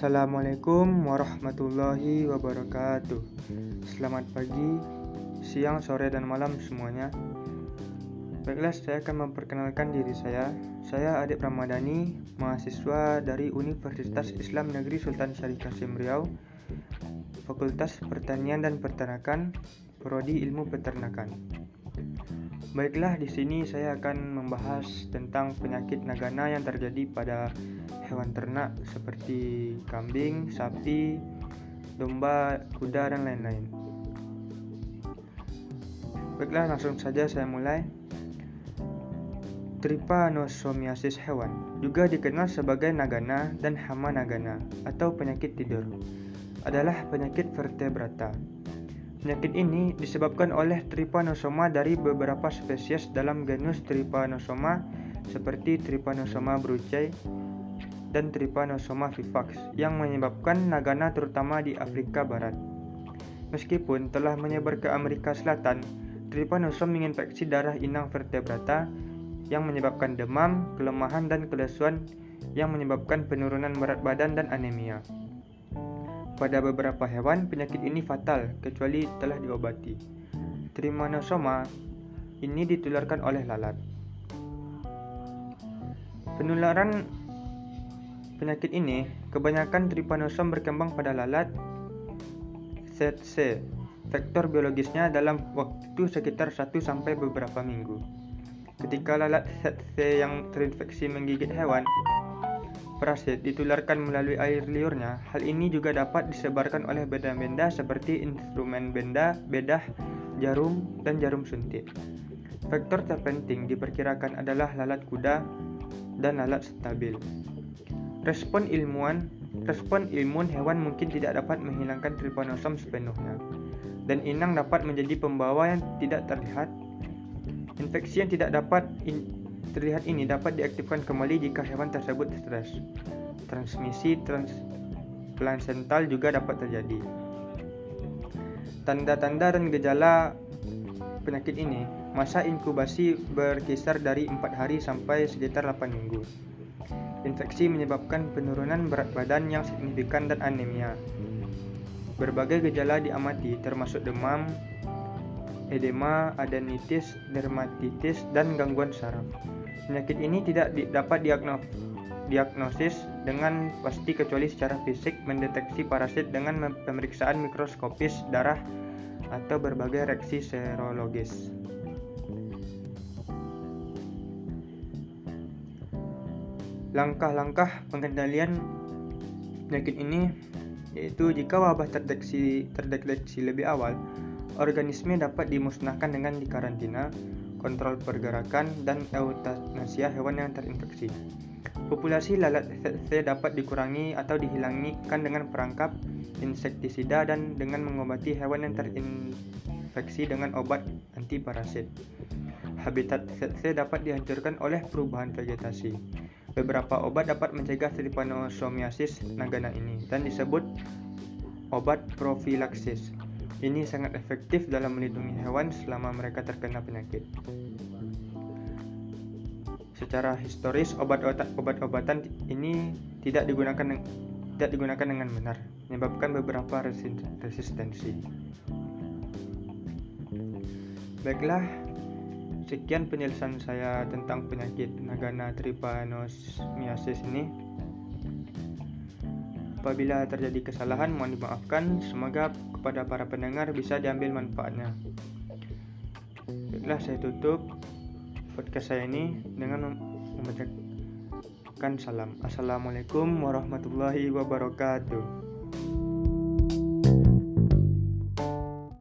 Assalamualaikum warahmatullahi wabarakatuh. Selamat pagi, siang, sore, dan malam semuanya. Baiklah, saya akan memperkenalkan diri saya. Saya Adik Ramadhani, mahasiswa dari Universitas Islam Negeri Sultan Syarif Kasim Riau, Fakultas Pertanian dan Peternakan, Prodi Ilmu Peternakan. Baiklah, di sini saya akan membahas tentang penyakit nagana yang terjadi pada hewan ternak seperti kambing, sapi, domba, kuda, dan lain-lain. Baiklah, langsung saja saya mulai. Trypanosomiasis hewan, juga dikenal sebagai nagana dan hama nagana atau penyakit tidur, adalah penyakit vertebrata Penyakit ini disebabkan oleh Trypanosoma dari beberapa spesies dalam genus Trypanosoma seperti Trypanosoma brucei dan Trypanosoma vivax yang menyebabkan nagana terutama di Afrika Barat. Meskipun telah menyebar ke Amerika Selatan, Trypanosoma menginfeksi darah inang vertebrata yang menyebabkan demam, kelemahan, dan kelesuan yang menyebabkan penurunan berat badan dan anemia. Pada beberapa hewan, penyakit ini fatal kecuali telah diobati. Trypanosoma ini ditularkan oleh lalat. Penularan penyakit ini kebanyakan trypanosoma berkembang pada lalat ZC. Faktor biologisnya dalam waktu sekitar 1 sampai beberapa minggu. Ketika lalat ZC yang terinfeksi menggigit hewan, parasit ditularkan melalui air liurnya, hal ini juga dapat disebarkan oleh benda-benda seperti instrumen benda, bedah, jarum, dan jarum suntik. Faktor terpenting diperkirakan adalah lalat kuda dan lalat stabil. Respon ilmuwan Respon ilmun hewan mungkin tidak dapat menghilangkan trypanosome sepenuhnya, dan inang dapat menjadi pembawa yang tidak terlihat. Infeksi yang tidak dapat terlihat ini dapat diaktifkan kembali jika hewan tersebut stres. Transmisi transplacental juga dapat terjadi. Tanda-tanda dan gejala penyakit ini, masa inkubasi berkisar dari 4 hari sampai sekitar 8 minggu. Infeksi menyebabkan penurunan berat badan yang signifikan dan anemia. Berbagai gejala diamati termasuk demam, edema, adenitis, dermatitis, dan gangguan saraf. Penyakit ini tidak di, dapat diagnosis dengan pasti kecuali secara fisik mendeteksi parasit dengan pemeriksaan mikroskopis darah atau berbagai reaksi serologis. Langkah-langkah pengendalian penyakit ini yaitu jika wabah terdeteksi, terdeteksi lebih awal, organisme dapat dimusnahkan dengan dikarantina, kontrol pergerakan, dan eutanasia hewan yang terinfeksi. Populasi lalat tsetse dapat dikurangi atau dihilangkan dengan perangkap insektisida dan dengan mengobati hewan yang terinfeksi dengan obat anti parasit. Habitat tsetse dapat dihancurkan oleh perubahan vegetasi. Beberapa obat dapat mencegah trypanosomiasis nagana ini dan disebut obat profilaksis. Ini sangat efektif dalam melindungi hewan selama mereka terkena penyakit. Secara historis, obat-obatan ini tidak digunakan tidak digunakan dengan benar, menyebabkan beberapa resistensi. Baiklah, sekian penjelasan saya tentang penyakit Nagana trypanosmiasis ini. Apabila terjadi kesalahan, mohon dimaafkan. Semoga kepada para pendengar bisa diambil manfaatnya. Baiklah, saya tutup podcast saya ini dengan membacakan salam. Assalamualaikum warahmatullahi wabarakatuh.